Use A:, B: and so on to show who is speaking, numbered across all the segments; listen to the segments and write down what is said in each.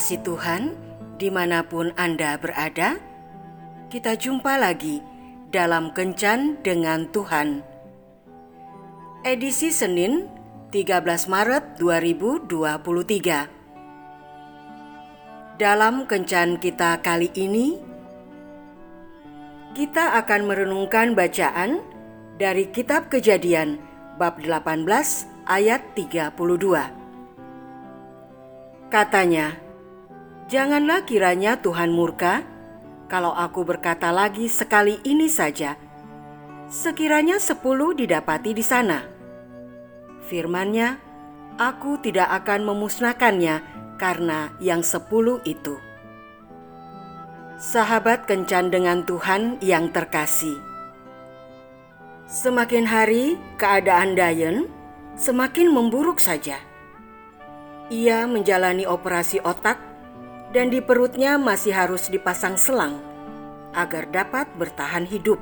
A: kasih Tuhan, di mana pun Anda berada, kita jumpa lagi dalam Kencan dengan Tuhan. Edisi Senin, 13 Maret 2023. Dalam Kencan kita kali ini, kita akan merenungkan bacaan dari Kitab Kejadian bab 18 ayat 32. Katanya, "Janganlah kiranya Tuhan murka kalau aku berkata lagi sekali ini saja. Sekiranya sepuluh didapati di sana." Firmannya, "Aku tidak akan memusnahkannya karena yang sepuluh itu." Sahabat kencan dengan Tuhan yang terkasih. Semakin hari keadaan Dayan semakin memburuk saja ia menjalani operasi otak dan di perutnya masih harus dipasang selang agar dapat bertahan hidup.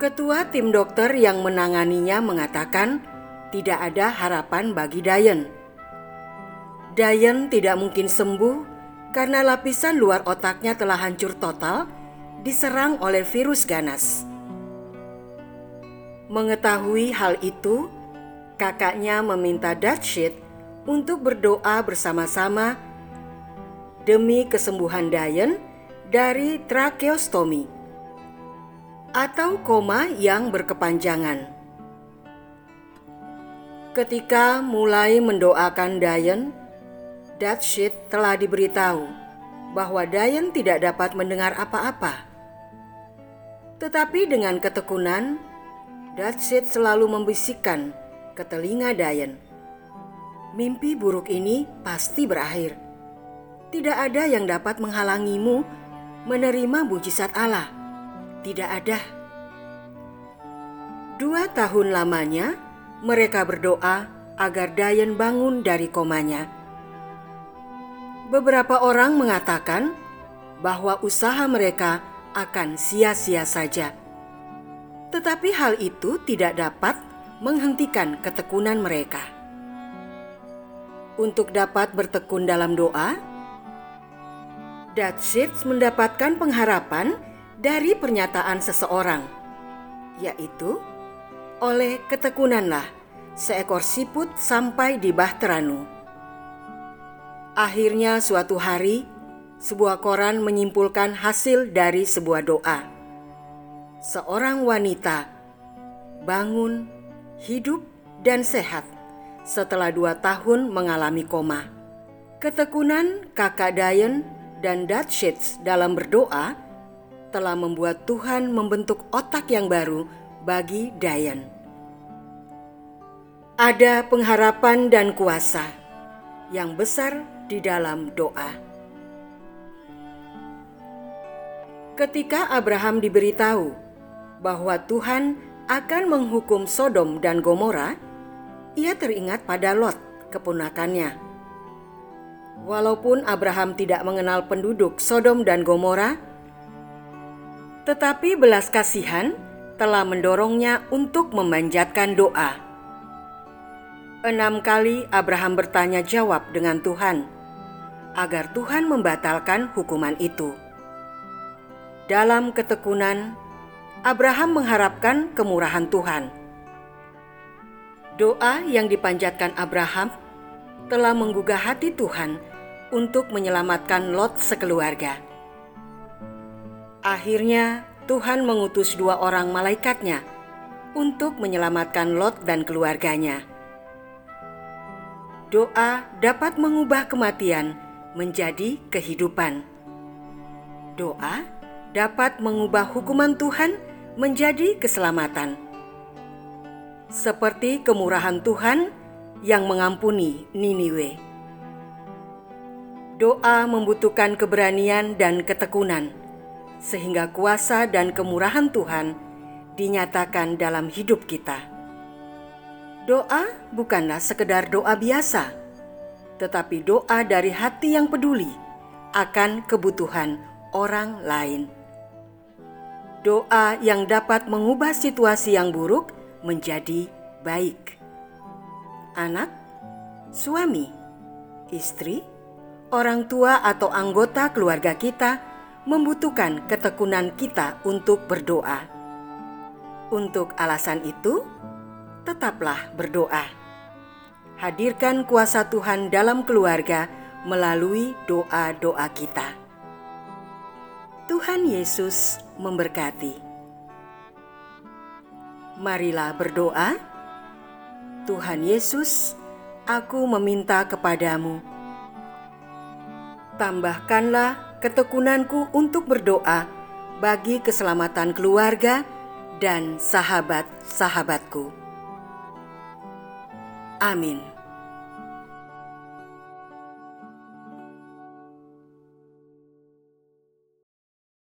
A: Ketua tim dokter yang menanganinya mengatakan tidak ada harapan bagi Dayan. Dayan tidak mungkin sembuh karena lapisan luar otaknya telah hancur total diserang oleh virus ganas. Mengetahui hal itu, kakaknya meminta Dutchit untuk berdoa bersama-sama demi kesembuhan Dayan dari tracheostomi atau koma yang berkepanjangan. Ketika mulai mendoakan Dayan, Dutchit telah diberitahu bahwa Dayan tidak dapat mendengar apa-apa. Tetapi dengan ketekunan, Dutchit selalu membisikkan ke telinga Dayan. Mimpi buruk ini pasti berakhir. Tidak ada yang dapat menghalangimu menerima mujizat Allah. Tidak ada. Dua tahun lamanya, mereka berdoa agar Dayan bangun dari komanya. Beberapa orang mengatakan bahwa usaha mereka akan sia-sia saja. Tetapi hal itu tidak dapat menghentikan ketekunan mereka. Untuk dapat bertekun dalam doa, Datsits mendapatkan pengharapan dari pernyataan seseorang, yaitu oleh ketekunanlah seekor siput sampai di Bahteranu. Akhirnya suatu hari, sebuah koran menyimpulkan hasil dari sebuah doa. Seorang wanita bangun hidup dan sehat setelah dua tahun mengalami koma. Ketekunan kakak Dayan dan Dutchits dalam berdoa telah membuat Tuhan membentuk otak yang baru bagi Dayan. Ada pengharapan dan kuasa yang besar di dalam doa. Ketika Abraham diberitahu bahwa Tuhan akan menghukum Sodom dan Gomora, ia teringat pada Lot, keponakannya. Walaupun Abraham tidak mengenal penduduk Sodom dan Gomora, tetapi belas kasihan telah mendorongnya untuk memanjatkan doa. Enam kali Abraham bertanya jawab dengan Tuhan agar Tuhan membatalkan hukuman itu. Dalam ketekunan, Abraham mengharapkan kemurahan Tuhan. Doa yang dipanjatkan Abraham telah menggugah hati Tuhan untuk menyelamatkan Lot sekeluarga. Akhirnya, Tuhan mengutus dua orang malaikatnya untuk menyelamatkan Lot dan keluarganya. Doa dapat mengubah kematian menjadi kehidupan. Doa dapat mengubah hukuman Tuhan menjadi keselamatan. Seperti kemurahan Tuhan yang mengampuni Niniwe. Doa membutuhkan keberanian dan ketekunan, sehingga kuasa dan kemurahan Tuhan dinyatakan dalam hidup kita. Doa bukanlah sekedar doa biasa, tetapi doa dari hati yang peduli akan kebutuhan orang lain doa yang dapat mengubah situasi yang buruk menjadi baik. Anak, suami, istri, orang tua, atau anggota keluarga kita membutuhkan ketekunan kita untuk berdoa. Untuk alasan itu, tetaplah berdoa. Hadirkan kuasa Tuhan dalam keluarga melalui doa-doa kita. Tuhan Yesus memberkati. Marilah berdoa. Tuhan Yesus, aku meminta kepadamu. Tambahkanlah ketekunanku untuk berdoa bagi keselamatan keluarga dan sahabat-sahabatku. Amin.